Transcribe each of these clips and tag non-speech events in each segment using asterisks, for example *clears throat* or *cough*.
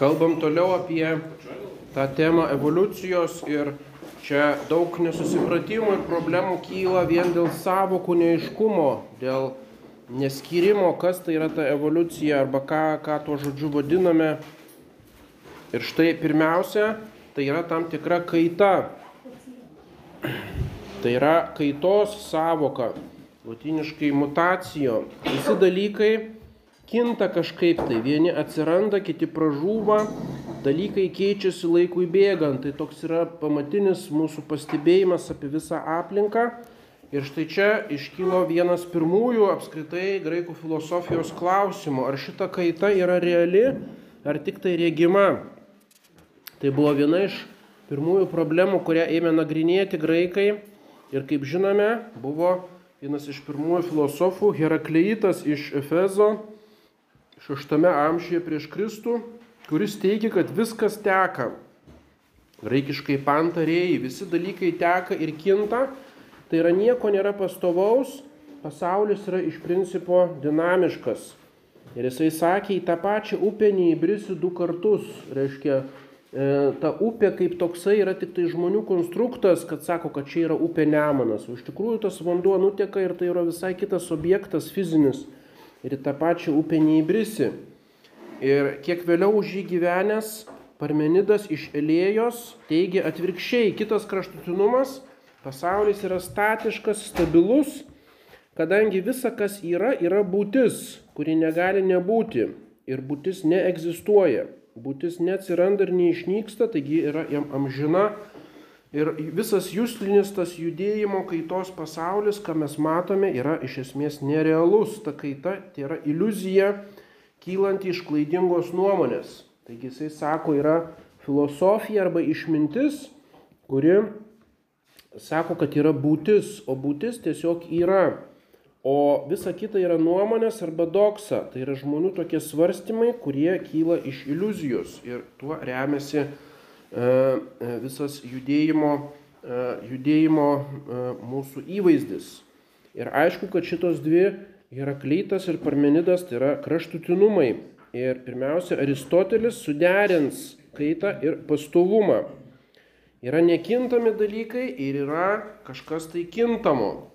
Kalbam toliau apie tą temą evoliucijos ir čia daug nesusipratimų ir problemų kyla vien dėl savokų neiškumo, dėl neskyrimo, kas tai yra ta evoliucija arba ką, ką tuo žodžiu vadiname. Ir štai pirmiausia, tai yra tam tikra kaita. Tai yra kaitos savoka, latiniškai mutacijo. Visi dalykai kinta kažkaip tai, vieni atsiranda, kiti pražūva, dalykai keičiasi laikui bėgant. Tai toks yra pamatinis mūsų pastebėjimas apie visą aplinką. Ir štai čia iškylo vienas pirmųjų apskritai graikų filosofijos klausimų, ar šita kaita yra reali, ar tik tai regima. Tai buvo viena iš pirmųjų problemų, kurią ėmė nagrinėti graikai. Ir kaip žinome, buvo vienas iš pirmųjų filosofų Herakleitas iš Efezo, šeštame amžiuje prieš Kristų, kuris teigia, kad viskas teka. Graikiškai pantarėjai, visi dalykai teka ir kinta, tai yra nieko nėra pastovaus, pasaulis yra iš principo dinamiškas. Ir jisai sakė, į tą pačią upę neįbrisi du kartus. Reiškia, e, ta upė kaip toksai yra tik tai žmonių konstruktas, kad sako, kad čia yra upė Nemonas. O iš tikrųjų tas vanduo nuteka ir tai yra visai kitas objektas fizinis ir į tą pačią upę neįbrisi. Ir kiek vėliau už jį gyvenęs Parmenidas iš Elėjos teigia atvirkščiai, kitas kraštutinumas, pasaulis yra statiškas, stabilus, kadangi visa, kas yra, yra būtis, kuri negali nebūti ir būtis neegzistuoja. Būtis neatsiranda ir neišnyksta, taigi yra jam amžina Ir visas jūslinis tas judėjimo kaitos pasaulis, ką mes matome, yra iš esmės nerealus. Ta kaita tai yra iliuzija kylanti iš klaidingos nuomonės. Taigi jisai sako, yra filosofija arba išmintis, kuri sako, kad yra būtis, o būtis tiesiog yra. O visa kita yra nuomonės arba doksa. Tai yra žmonių tokie svarstymai, kurie kyla iš iliuzijos ir tuo remiasi visas judėjimo, e, judėjimo mūsų įvaizdis. Ir aišku, kad šitos dvi Herakleitas ir Parmenidas tai yra kraštutinumai. Ir pirmiausia, Aristotelis suderins kaitą ir pastovumą. Yra nekintami dalykai ir yra kažkas tai kintamo.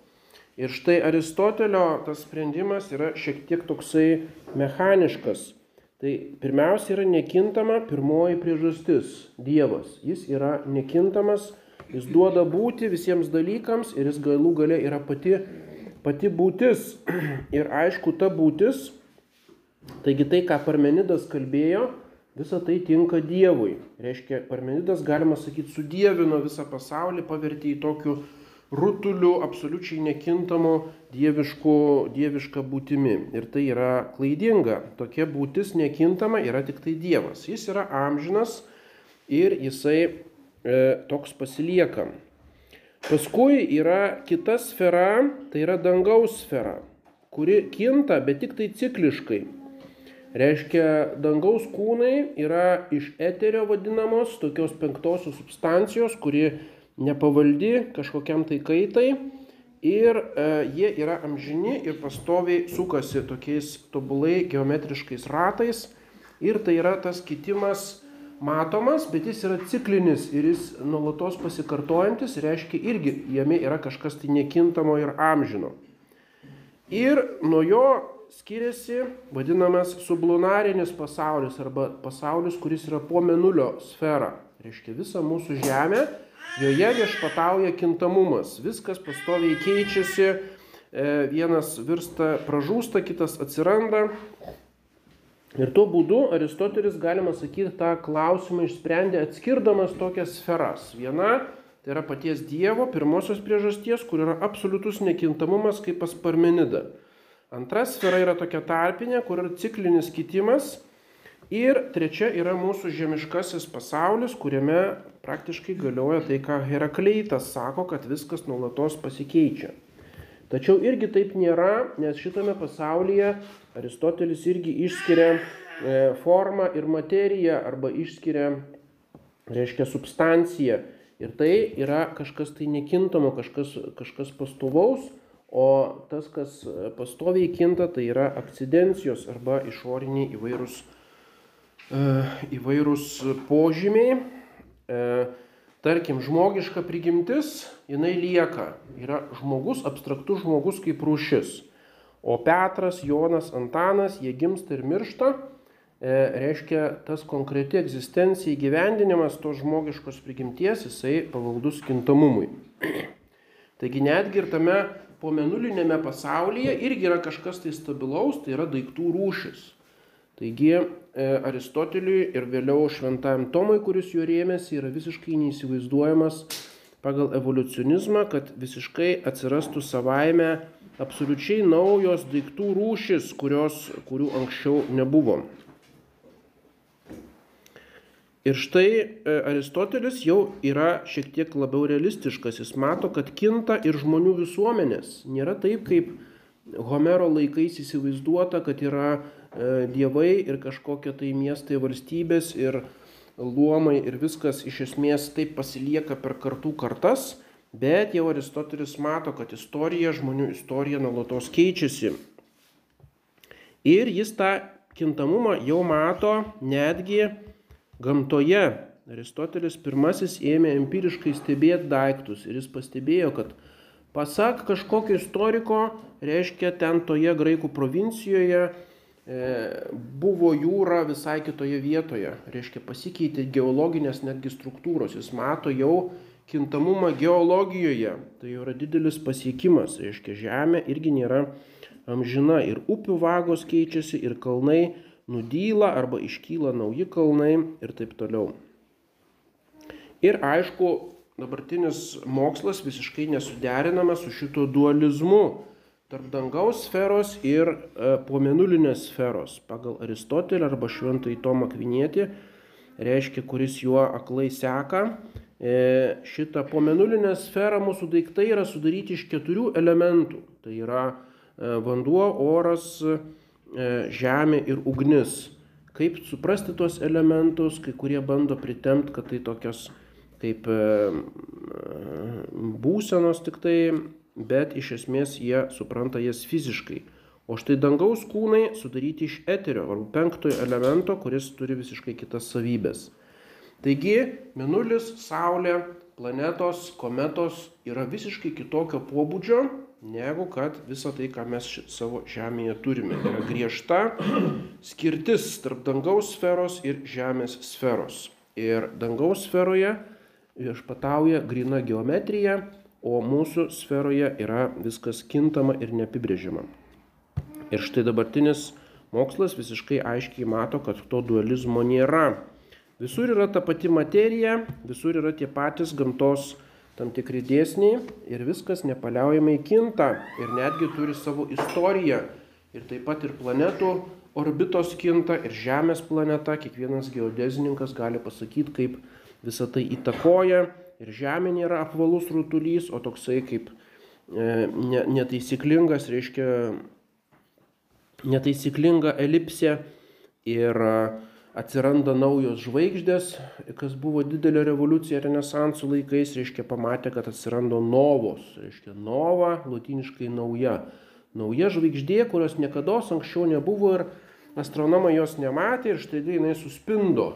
Ir štai Aristotelio tas sprendimas yra šiek tiek toksai mechaniškas. Tai pirmiausia yra nekintama pirmoji priežastis - Dievas. Jis yra nekintamas, jis duoda būti visiems dalykams ir jis galų gale yra pati, pati būtis. *clears throat* Ir aišku, ta būtis, taigi tai, ką Parmenidas kalbėjo, visa tai tinka Dievui. Reiškia, Parmenidas, galima sakyti, sudėvino visą pasaulį, pavertė į tokių rutuliu, absoliučiai nekintamu dievišku, dieviška būtimi. Ir tai yra klaidinga. Tokia būtis nekintama yra tik tai Dievas. Jis yra amžinas ir jisai e, toks pasilieka. Paskui yra kita sfera, tai yra dangaus sfera, kuri kinta, bet tik tai cikliškai. Reiškia, dangaus kūnai yra iš eterio vadinamos, tokios penktosios substancijos, kuri nepavaldi kažkokiam tai kaitai ir e, jie yra amžini ir pastoviai sukasi tokiais tobulai geometriškais ratais ir tai yra tas kitimas matomas, bet jis yra ciklinis ir jis nuolatos pasikartojantis, reiškia irgi jame yra kažkas tai nekintamo ir amžino. Ir nuo jo skiriasi vadinamas sublunarinis pasaulis arba pasaulis, kuris yra po menulio sfera. Reiškia visa mūsų Žemė Joje viešpatauja kintamumas, viskas pastoviai keičiasi, e, vienas virsta, pražūsta, kitas atsiranda. Ir tuo būdu Aristotelis, galima sakyti, tą klausimą išsprendė atskirdamas tokias sferas. Viena tai yra paties Dievo, pirmosios priežasties, kur yra absoliutus nekintamumas kaip pas Parmenida. Antra sfera yra tokia tarpinė, kur yra ciklinis kitimas. Ir trečia yra mūsų žemiškasis pasaulis, kuriame praktiškai galioja tai, ką Herakleitas sako, kad viskas nuolatos pasikeičia. Tačiau irgi taip nėra, nes šitame pasaulyje Aristotelis irgi išskiria e, formą ir materiją arba išskiria, reiškia, substanciją. Ir tai yra kažkas tai nekintamo, kažkas, kažkas pastovaus, o tas, kas pastoviai kinta, tai yra akcidencijos arba išoriniai įvairūs įvairūs požymiai. E, tarkim, žmogiška prigimtis, jinai lieka. Yra žmogus, abstraktus žmogus kaip rūšis. O Petras, Jonas, Antanas, jie gimsta ir miršta. E, reiškia, tas konkreti egzistencija įgyvendinimas tos žmogiškos prigimties, jisai pavaldus kintamumui. *clears throat* Taigi netgi ir tame pomenulinėme pasaulyje irgi yra kažkas tai stabilaus, tai yra daiktų rūšis. Taigi e, Aristoteliui ir vėliau Šventajam Tomui, kuris juo rėmėsi, yra visiškai neįsivaizduojamas pagal evoliucionizmą, kad visiškai atsirastų savaime absoliučiai naujos daiktų rūšis, kurios, kurių anksčiau nebuvo. Ir štai e, Aristotelis jau yra šiek tiek labiau realistiškas. Jis mato, kad kinta ir žmonių visuomenės. Nėra taip, kaip Homero laikais įsivaizduota, kad yra dievai ir kažkokie tai miestai, valstybės ir luomai ir viskas iš esmės taip pasilieka per kartų kartas, bet jau Aristotelis mato, kad istorija, žmonių istorija nuolatos keičiasi. Ir jis tą kintamumą jau mato netgi gamtoje. Aristotelis pirmasis ėmė empiriškai stebėti daiktus ir jis pastebėjo, kad pasak kažkokio istoriko, reiškia ten toje graikų provincijoje, E, buvo jūra visai kitoje vietoje, reiškia pasikeitė geologinės netgi struktūros, jis mato jau kintamumą geologijoje, tai jau yra didelis pasiekimas, reiškia žemė irgi nėra amžina. Ir upių vagos keičiasi ir kalnai nudyla arba iškyla nauji kalnai ir taip toliau. Ir aišku, dabartinis mokslas visiškai nesuderinamas su šito dualizmu tarp dangaus sferos ir e, pomenulinės sferos. Pagal Aristotelį arba Šventąjį Tomą Kvinietį, reiškia, kuris juo aklai seka, e, šitą pomenulinę sferą mūsų daiktai yra sudaryti iš keturių elementų. Tai yra e, vanduo, oras, žemė ir ugnis. Kaip suprasti tuos elementus, kai kurie bando pritemti, kad tai tokios kaip būsenos tik tai bet iš esmės jie supranta jas fiziškai. O štai dangaus kūnai sudaryti iš eterio arba penktojo elemento, kuris turi visiškai kitas savybės. Taigi, Minulis, Saulė, planetos, kometos yra visiškai kitokio pobūdžio, negu kad visa tai, ką mes savo Žemėje turime. Yra griežta skirtis tarp dangaus sferos ir Žemės sferos. Ir dangaus sferoje viešpatauja grina geometrija, o mūsų sferoje yra viskas kintama ir neapibrėžima. Ir štai dabartinis mokslas visiškai aiškiai mato, kad to dualizmo nėra. Visur yra ta pati materija, visur yra tie patys gamtos tam tikri dėsniai ir viskas nepaliaujamai kinta ir netgi turi savo istoriją. Ir taip pat ir planetų orbitos kinta ir Žemės planeta, kiekvienas geodezininkas gali pasakyti, kaip visą tai įtakoja ir Žemė nėra apvalus rutulys, o toksai kaip e, netaisyklingas, reiškia netaisyklinga elipsė ir e, atsiranda naujos žvaigždės, kas buvo didelė revoliucija renesansų laikais, reiškia pamatė, kad atsiranda novos, reiškia nova, latiniškai nauja. Nauja žvaigždė, kurios niekada anksčiau nebuvo ir astronomai jos nematė ir štai jinai suspindo,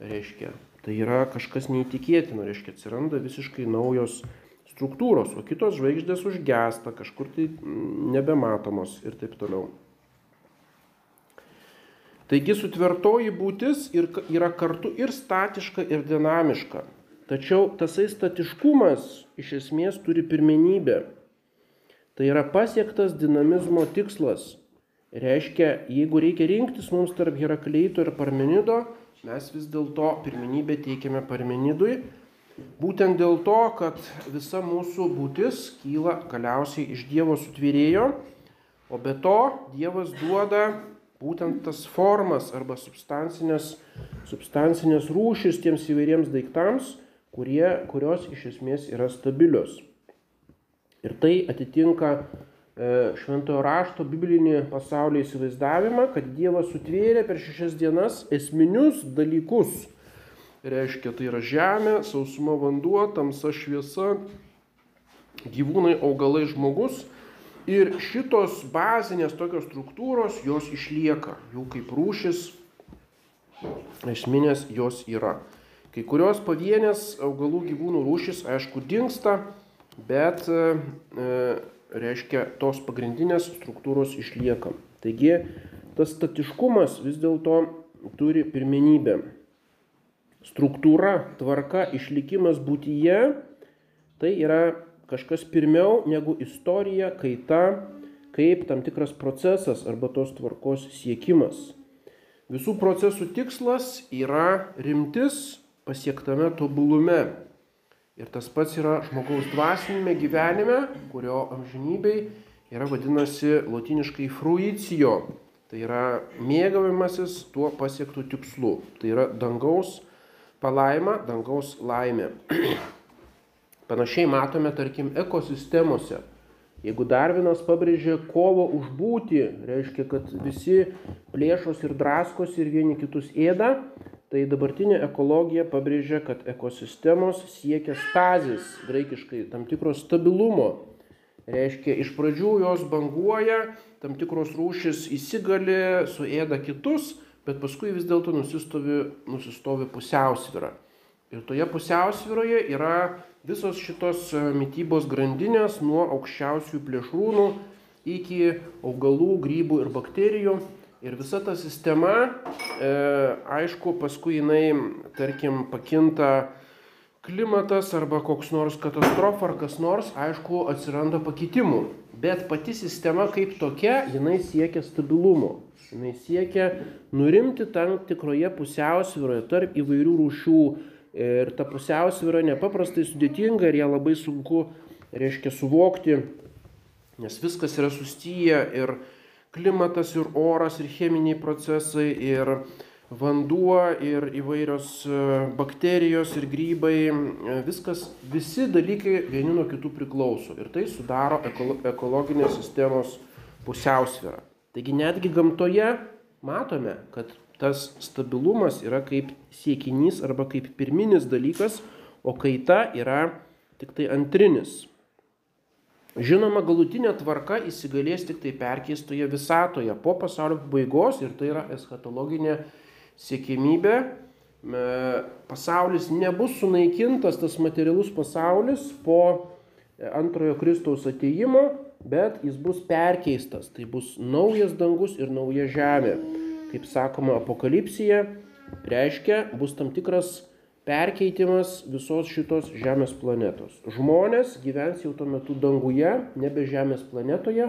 reiškia. Tai yra kažkas neįtikėtino, reiškia atsiranda visiškai naujos struktūros, o kitos žvaigždės užgesta, kažkur tai mm, nebematomos ir taip toliau. Taigi sutvertoji būtis yra kartu ir statiška, ir dinamiška. Tačiau tasai statiškumas iš esmės turi pirmenybę. Tai yra pasiektas dinamizmo tikslas. Reiškia, jeigu reikia rinktis mums tarp Herakleito ir Parmenido, mes vis dėlto pirmenybę teikiame Parmenidui, būtent dėl to, kad visa mūsų būtis kyla galiausiai iš Dievo sutvyrėjo, o be to Dievas duoda būtent tas formas arba substancinės, substancinės rūšis tiems įvairiems daiktams, kurie, kurios iš esmės yra stabilios. Ir tai atitinka šventojo rašto biblinį pasaulio įsivaizdavimą, kad Dievas sutvėrė per šešias dienas esminius dalykus. Reiškia, tai yra žemė, sausuma vanduo, tamsa šviesa, gyvūnai, augalai, žmogus. Ir šitos bazinės tokios struktūros, jos išlieka jau kaip rūšis esminės jos yra. Kai kurios pavienės augalų gyvūnų rūšis, aišku, dinksta, bet e, reiškia tos pagrindinės struktūros išlieka. Taigi tas statiškumas vis dėlto turi pirmenybę. Struktūra, tvarka, išlikimas būtyje tai yra kažkas pirmiau negu istorija, kaita, kaip tam tikras procesas arba tos tvarkos siekimas. Visų procesų tikslas yra rimtis pasiektame tobulume. Ir tas pats yra žmogaus dvasinėme gyvenime, kurio amžinybei yra vadinasi latiniškai fruicijo. Tai yra mėgavimasis tuo pasiektų tikslu. Tai yra dangaus palaima, dangaus laimė. *clears throat* Panašiai matome, tarkim, ekosistemose. Jeigu Darvinas pabrėžė kovą už būti, reiškia, kad visi plėšos ir draskos ir vieni kitus ėda, Tai dabartinė ekologija pabrėžia, kad ekosistemos siekia stazis, graikiškai tam tikro stabilumo. Reiškia, iš pradžių jos banguoja, tam tikros rūšis įsigali, suėda kitus, bet paskui vis dėlto nusistovi, nusistovi pusiausvyra. Ir toje pusiausvyroje yra visos šitos e, mytybos grandinės nuo aukščiausių plėšrūnų iki augalų, grybų ir bakterijų Ir visa ta sistema, e, aišku, paskui jinai, tarkim, pakinta klimatas arba koks nors katastrofa ar kas nors, aišku, atsiranda pakitimų. Bet pati sistema kaip tokia, jinai siekia stabilumo. Jinai siekia nurimti tam tikroje pusiausvyroje tarp įvairių rūšių. Ir ta pusiausvyra nepaprastai sudėtinga ir ją labai sunku, reiškia, suvokti, nes viskas yra susiję ir klimatas ir oras ir cheminiai procesai ir vanduo ir įvairios e, bakterijos ir grybai, e, viskas, visi dalykai vieni nuo kitų priklauso ir tai sudaro ekologinės sistemos pusiausvyrą. Taigi netgi gamtoje matome, kad tas stabilumas yra kaip siekinys arba kaip pirminis dalykas, o kaita yra tik tai antrinis. Žinoma, galutinė tvarka įsigalės tik tai perkeistoje visatoje po pasaulio pabaigos ir tai yra eschatologinė siekimybė. Pasaulis nebus sunaikintas, tas materialus pasaulis po antrojo Kristaus ateimo, bet jis bus perkeistas. Tai bus naujas dangus ir nauja žemė. Kaip sakoma apokalipsija, reiškia, bus tam tikras perkeitimas visos šitos Žemės planetos. Žmonės gyvens jau tuo metu danguje, nebe Žemės planetoje,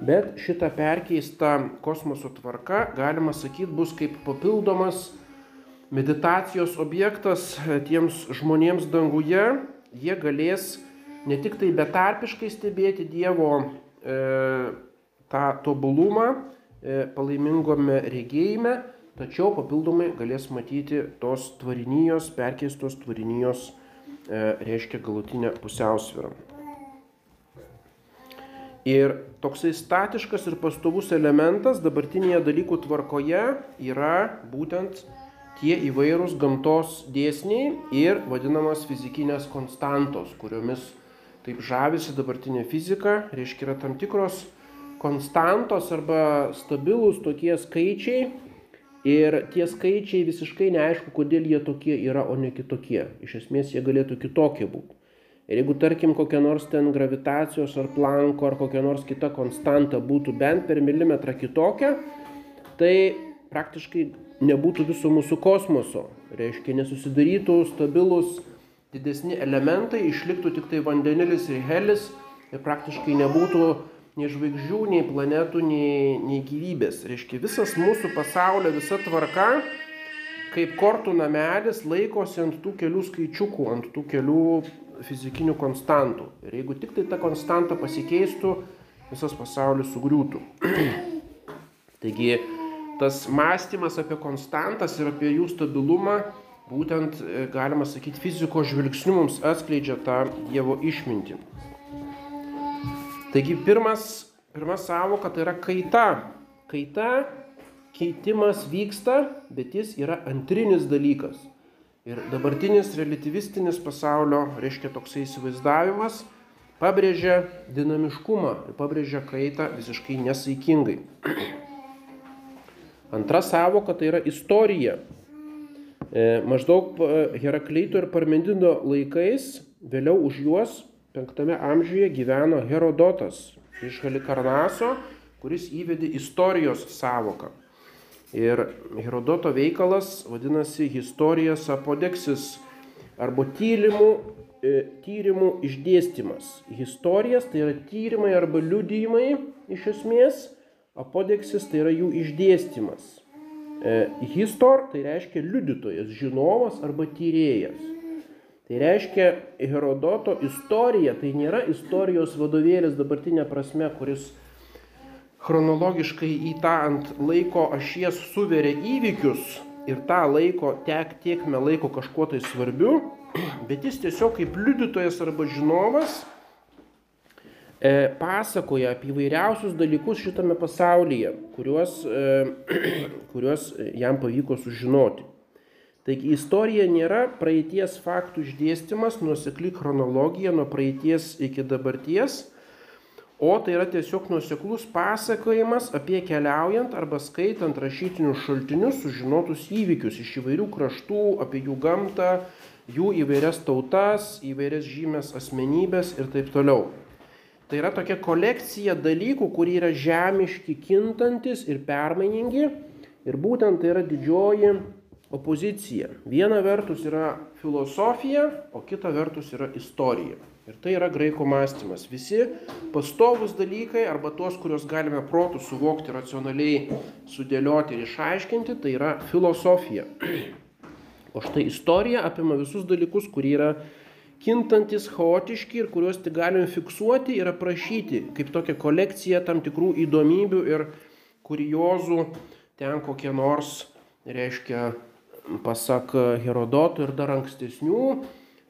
bet šita perkeista kosmoso tvarka, galima sakyti, bus kaip papildomas meditacijos objektas tiems žmonėms danguje. Jie galės ne tik tai betarpiškai stebėti Dievo e, tą tobulumą e, palaimingome regėjime, tačiau papildomai galės matyti tos tvarinijos, perkeistos tvarinijos, e, reiškia galutinę pusiausvyrą. Ir toksai statiškas ir pastovus elementas dabartinėje dalykų tvarkoje yra būtent tie įvairūs gamtos dėsniai ir vadinamas fizikinės konstantos, kuriomis taip žavisi dabartinė fizika, reiškia yra tam tikros konstantos arba stabilūs tokie skaičiai, Ir tie skaičiai visiškai neaišku, kodėl jie tokie yra, o ne kitokie. Iš esmės jie galėtų kitokie būti. Ir jeigu tarkim kokia nors ten gravitacijos ar planko ar kokia nors kita konstanta būtų bent per milimetrą kitokia, tai praktiškai nebūtų viso mūsų kosmoso. Reiškia, nesusidarytų stabilus didesni elementai, išliktų tik tai vandenilis ir helis ir praktiškai nebūtų nei žvaigždžių, nei planetų, nei, nei gyvybės. Reiškia, visas mūsų pasaulio, visa tvarka, kaip kortų namelis, laikosi ant tų kelių skaičiukų, ant tų kelių fizikinių konstantų. Ir jeigu tik tai ta konstanta pasikeistų, visas pasaulis sugriūtų. *clears throat* Taigi, tas mąstymas apie konstantas ir apie jų stabilumą, būtent, e, galima sakyti, fizikos žvilgsniu mums atskleidžia tą Dievo išmintį. Taigi pirmas, pirma savoka tai yra kaita. Kaita, keitimas vyksta, bet jis yra antrinis dalykas. Ir dabartinis relativistinis pasaulio, reiškia toksai įsivaizdavimas, pabrėžia dinamiškumą ir pabrėžia kaitą visiškai nesaikingai. *clears throat* Antra savoka tai yra istorija. E, maždaug e, Herakleito ir Parmenido laikais, vėliau už juos, penktame amžiuje gyveno Herodotas iš Halikarnaso, kuris įvedė istorijos savoką. Ir Herodoto veikalas vadinasi Historijas apodeksis arba tyrimų, e, tyrimų išdėstymas. Historijas tai yra tyrimai arba liudijimai iš esmės, apodeksis tai yra jų išdėstymas. E, histor tai reiškia liudytojas, žinovas arba tyrėjas. Tai reiškia Herodoto istorija, tai nėra istorijos vadovėlis dabartinė prasme, kuris chronologiškai į tą ant laiko ašies suveria įvykius ir tą laiko tek tiekme laiko kažkuo tai svarbiu, *clears throat* bet jis tiesiog kaip liudytojas arba žinovas e, pasakoja apie įvairiausius dalykus šitame pasaulyje, kuriuos, e, *clears throat* kuriuos jam pavyko sužinoti. Taigi istorija nėra praeities faktų išdėstymas, nuosekli chronologija nuo praeities iki dabarties, o tai yra tiesiog nuoseklus pasakojimas apie keliaujant arba skaitant rašytinius šaltinius sužinotus įvykius iš įvairių kraštų, apie jų gamtą, jų įvairias tautas, įvairias žymės asmenybės ir taip toliau. Tai yra tokia kolekcija dalykų, kurie yra žemiški, kintantis ir permainingi. Ir būtent tai yra didžioji opozicija. Viena vertus yra filosofija, o kita vertus yra istorija. Ir tai yra graikų mąstymas. Visi pastovus dalykai arba tuos, kuriuos galime protų suvokti, racionaliai sudėlioti ir išaiškinti, tai yra filosofija. *clears throat* O štai istorija apima visus dalykus, kurie yra kintantis, chaotiški ir kuriuos tik galime fiksuoti ir aprašyti kaip tokią kolekciją tam tikrų įdomybių ir kuriozų ten kokie nors, reiškia, pasak Herodoto ir dar ankstesnių,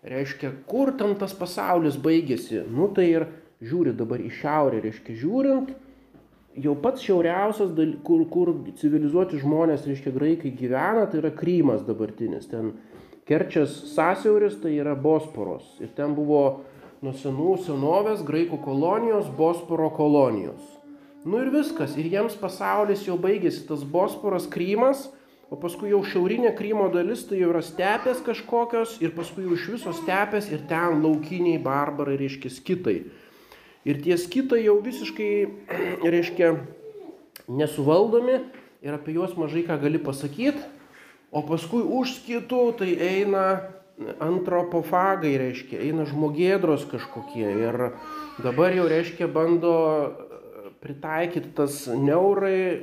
reiškia, kur ten tas pasaulis baigėsi. Nu tai ir žiūri dabar į šiaurę, reiškia, žiūrint, jau pats šiauriausias, kur, kur civilizuoti žmonės, reiškia, graikai gyvena, tai yra Krymas dabartinis. Ten Kerčias sąsiauris tai yra Bosporos. Ir ten buvo nuo senų senovės graikų kolonijos, Bosporo kolonijos. Nu ir viskas. Ir jiems pasaulis jau baigėsi. Tas Bosporas Krymas, o paskui jau šiaurinė Krymo dalis tai jau yra stepės kažkokios ir paskui jau iš viso stepės ir ten laukiniai barbarai, reiškia, skitai. Ir tie skitai jau visiškai, *clears throat* reiškia, nesuvaldomi ir apie juos mažai ką gali pasakyti O paskui už skitų tai eina antropofagai, reiškia, eina žmogėdros kažkokie. Ir dabar jau, reiškia, bando pritaikyti tas neurai,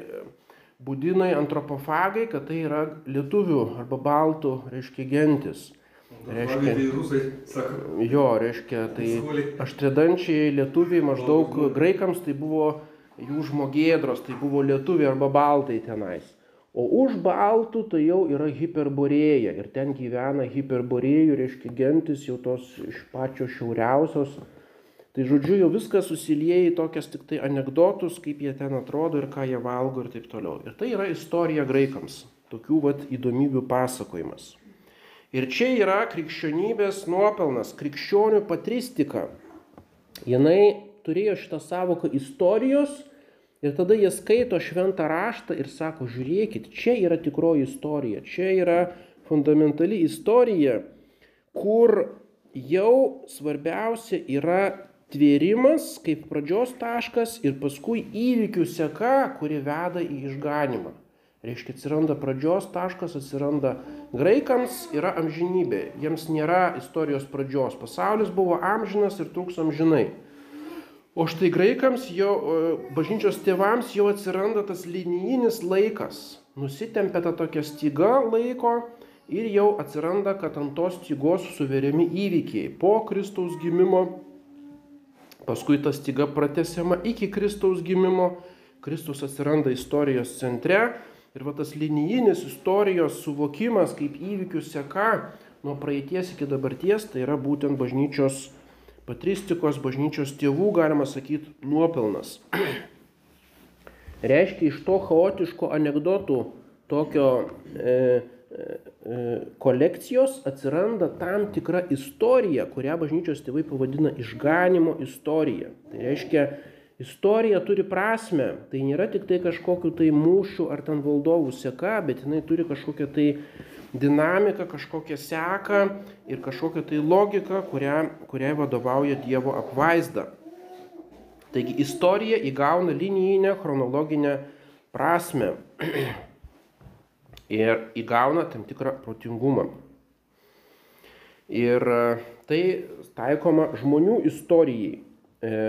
būdinai antropofagai, kad tai yra lietuvių arba baltų, reiškia, gentis. Reiškia, tai rusai, sako. Jo, reiškia, tai aštridančiai lietuviai maždaug graikams tai buvo jų žmogėdros, tai buvo lietuviai arba baltai tenais. O už baltų tai jau yra hiperborėja ir ten gyvena hiperborėjų, reiškia gentis jau tos iš pačios šiauriausios. Tai žodžiu, jau viskas susilieja į tokias tik tai anegdotus, kaip jie ten atrodo ir ką jie valgo ir taip toliau. Ir tai yra istorija graikams, tokių vat įdomybių pasakojimas. Ir čia yra krikščionybės nuopelnas, krikščionių patristika. Jinai turėjo šitą savoką istorijos Ir tada jie skaito šventą raštą ir sako, žiūrėkit, čia yra tikroji istorija, čia yra fundamentali istorija, kur jau svarbiausia yra tvėrimas kaip pradžios taškas ir paskui įvykių seka, kuri veda į išganimą. Reiškia, atsiranda pradžios taškas, atsiranda graikams, yra amžinybė, jiems nėra istorijos pradžios. Pasaulis buvo amžinas ir truks amžinai. O štai graikams, jo, bažnyčios tėvams jau atsiranda tas linijinis laikas. Nusitempia ta tokia styga laiko ir jau atsiranda, kad ant tos stygos suveriami įvykiai po Kristaus gimimo. Paskui ta styga pratesiama iki Kristaus gimimo. Kristus atsiranda istorijos centre. Ir va tas linijinis istorijos suvokimas kaip įvykių seka nuo praeities iki dabarties, tai yra būtent bažnyčios patristikos bažnyčios tėvų, galima sakyti, nuopelnas. *clears throat* Reiškia, iš to chaotiško anegdotų tokio e, kolekcijos atsiranda tam tikra istorija, kurią bažnyčios tėvai pavadina išganimo istorija. Tai reiškia, istorija turi prasme, tai nėra tik tai kažkokiu tai mūšiu ar ten valdovų seka, bet jinai turi kažkokią tai dinamiką, kažkokią seką ir kažkokią tai logiką, kurią, kuriai vadovauja Dievo apvaizda. Taigi istorija įgauna linijinę chronologinę prasme *clears throat* ir įgauna tam tikrą protingumą. Ir e, tai taikoma žmonių istorijai. E,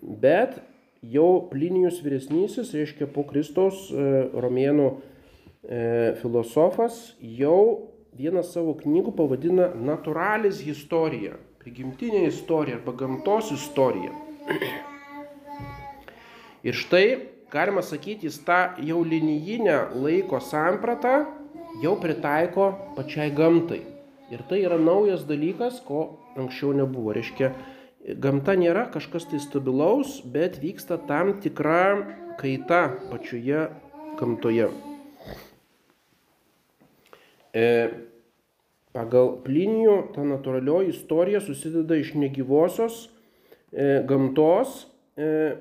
bet jau Plinijus vyresnysis, reiškia po Kristaus e, romėnų filosofas, jau vieną savo knygų pavadina naturalis istorija, prigimtinė istorija arba gamtos istorija. *clears throat* Ir štai, galima sakyti, jis tą jau linijinę laiko sampratą jau pritaiko pačiai gamtai. Ir tai yra naujas dalykas, ko anksčiau nebuvo. Reiškia, gamta nėra kažkas tai stabilaus, bet vyksta tam tikra kaita pačioje gamtoje. E, pagal Plinijų ta natūralioji istorija susideda iš negyvosios e, gamtos, e,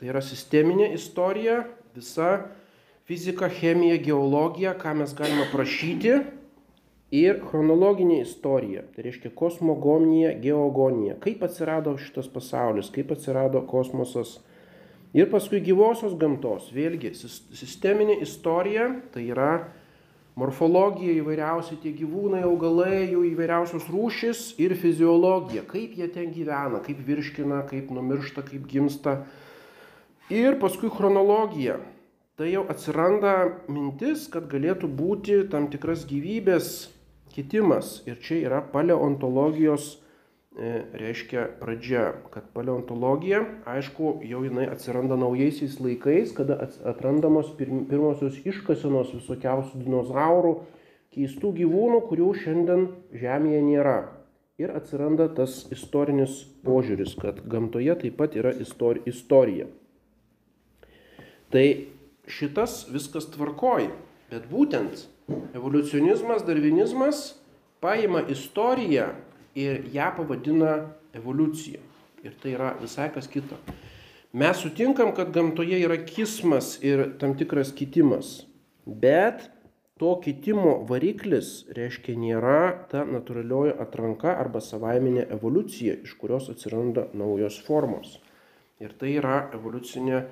tai yra sisteminė istorija, visa fizika, chemija, geologija, ką mes galime prašyti ir chronologinė istorija, tai reiškia kosmogonija, geogonija, kaip atsirado šitas pasaulis, kaip atsirado kosmosas. Ir paskui gyvosios gamtos, vėlgi sisteminė istorija, tai yra morfologija įvairiausi tie gyvūnai, augalai, jų įvairiausios rūšis ir fiziologija, kaip jie ten gyvena, kaip virškina, kaip numiršta, kaip gimsta. Ir paskui chronologija. Tai jau atsiranda mintis, kad galėtų būti tam tikras gyvybės kitimas. Ir čia yra paleontologijos, e, reiškia pradžia, kad paleontologija, aišku, jau jinai atsiranda naujaisiais laikais, kada atrandamos pirmosios iškasenos visokiausių dinozaurų, keistų gyvūnų, kurių šiandien Žemėje nėra. Ir atsiranda tas istorinis požiūris, kad gamtoje taip pat yra istorija. Tai šitas viskas tvarkoja, bet būtent Evoliucionizmas, darvinizmas paima istoriją ir ją pavadina evoliucija. Ir tai yra visai kas kita. Mes sutinkam, kad gamtoje yra kismas ir tam tikras kitimas. Bet to kitimo variklis reiškia nėra ta natūralioji atranka arba savaiminė evoliucija, iš kurios atsiranda naujos formos. Ir tai yra evoliucinė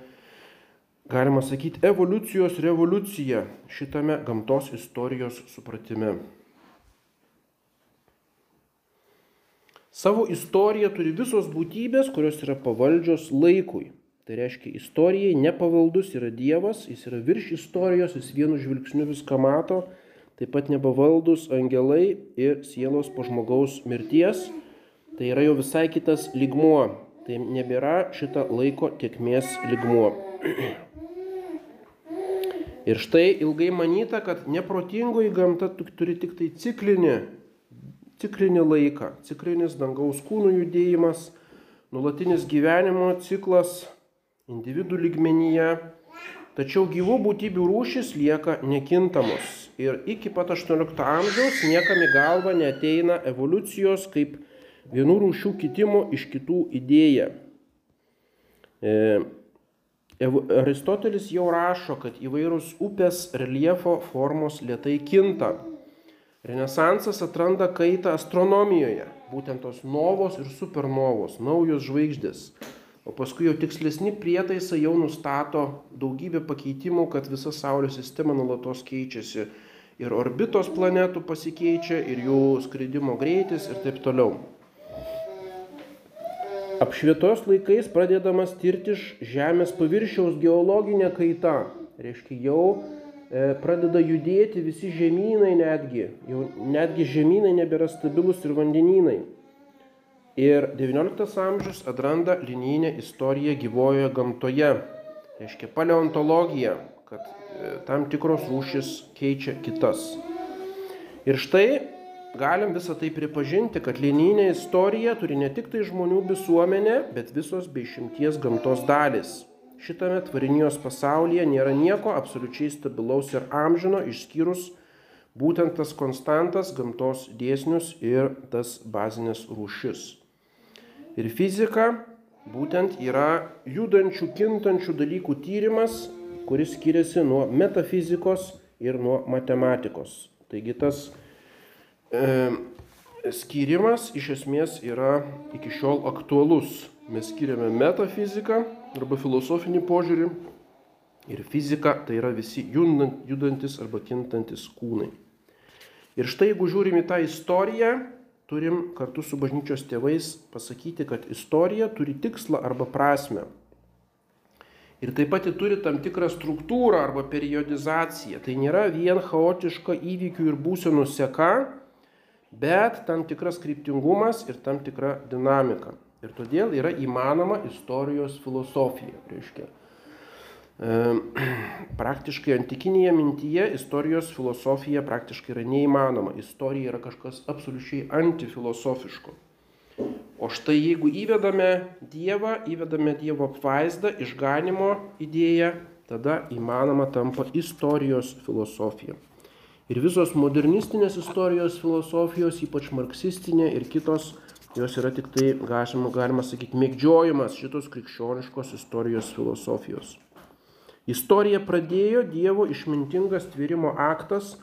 galima sakyti, evoliucijos revoliucija šitame gamtos istorijos supratime. Savo istoriją turi visos būtybės, kurios yra pavaldžios laikui. Tai reiškia, istorijai nepavaldus yra Dievas, jis yra virš istorijos, jis vienu žvilgsniu viską mato, taip pat nepavaldus angelai ir sielos po žmogaus mirties. Tai yra jau visai kitas ligmuo. Tai nebėra šita laiko tiekmės ligmuo. *clears throat* Ir štai ilgai manyta, kad neprotingoji gamta turi tik tai ciklinį, ciklinį laiką, ciklinis dangaus kūnų judėjimas, nulatinis gyvenimo ciklas individų lygmenyje. Tačiau gyvų būtybių rūšis lieka nekintamos. Ir iki pat 18 amžiaus niekam į galvą neteina evoliucijos kaip vienų rūšių kitimo iš kitų idėja. E, Aristotelis jau rašo, kad įvairūs upės reliefo formos lietai kinta. Renesansas atranda kaitą astronomijoje, būtent tos novos ir supernovos, naujos žvaigždės. O paskui jau tikslesni prietaisai jau nustato daugybę pakeitimų, kad visa Saulės sistema nulatos keičiasi. Ir orbitos planetų pasikeičia, ir jų skridimo greitis ir taip toliau. Apšvietos laikais pradedamas tirti Žemės paviršiaus geologinė kaita. Reiškia, jau e, pradeda judėti visi žemynai netgi. Jau netgi žemynai nebėra stabilus ir vandenynai. Ir XIX amžius atranda linijinę istoriją gyvojoje gamtoje. Reiškia, paleontologija, kad e, tam tikros rūšis keičia kitas. Ir štai galim visą tai pripažinti, kad linijinė istorija turi ne tik tai žmonių visuomenė, bet visos bei šimties gamtos dalis. Šitame tvarinijos pasaulyje nėra nieko absoliučiai stabilaus ir amžino, išskyrus būtent tas konstantas, gamtos dėsnius ir tas bazinės rūšis. Ir fizika būtent yra judančių, kintančių dalykų tyrimas, kuris skiriasi nuo metafizikos ir nuo matematikos. Taigi tas skyrimas iš esmės yra iki šiol aktualus. Mes skiriame metafiziką arba filosofinį požiūrį ir fiziką tai yra visi judantis arba kintantis kūnai. Ir štai jeigu žiūrim į tą istoriją, turim kartu su bažnyčios tėvais pasakyti, kad istorija turi tikslą arba prasme. Ir taip pat ji turi tam tikrą struktūrą arba periodizaciją. Tai nėra vien chaotiška įvykių ir būsenų seka, bet tam tikras kryptingumas ir tam tikra dinamika. Ir todėl yra įmanoma istorijos filosofija. Reiškia. E, *clears throat* praktiškai antikinėje mintyje istorijos filosofija praktiškai yra neįmanoma. Istorija yra kažkas absoliučiai antifilosofiško. O štai jeigu įvedame Dievą, įvedame Dievo apvaizdą, išganimo idėją, tada įmanoma tampa istorijos filosofija. Ir visos modernistinės istorijos filosofijos, ypač marksistinė ir kitos, jos yra tik tai, galima, galima sakyti, mėgdžiojimas šitos krikščioniškos istorijos filosofijos. Istorija pradėjo Dievo išmintingas tvyrimo aktas,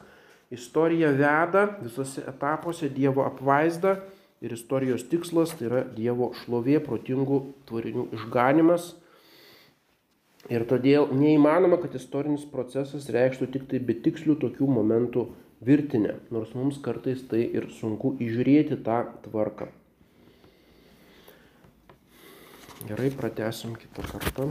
istorija veda visose etapuose Dievo apvaizdą ir istorijos tikslas tai yra Dievo šlovė, protingų tvarinių išganimas Ir todėl neįmanoma, kad istorinis procesas reikštų tik tai betikslių tokių momentų virtinę, nors mums kartais tai ir sunku įžiūrėti tą tvarką. Gerai, pratesim kitą kartą.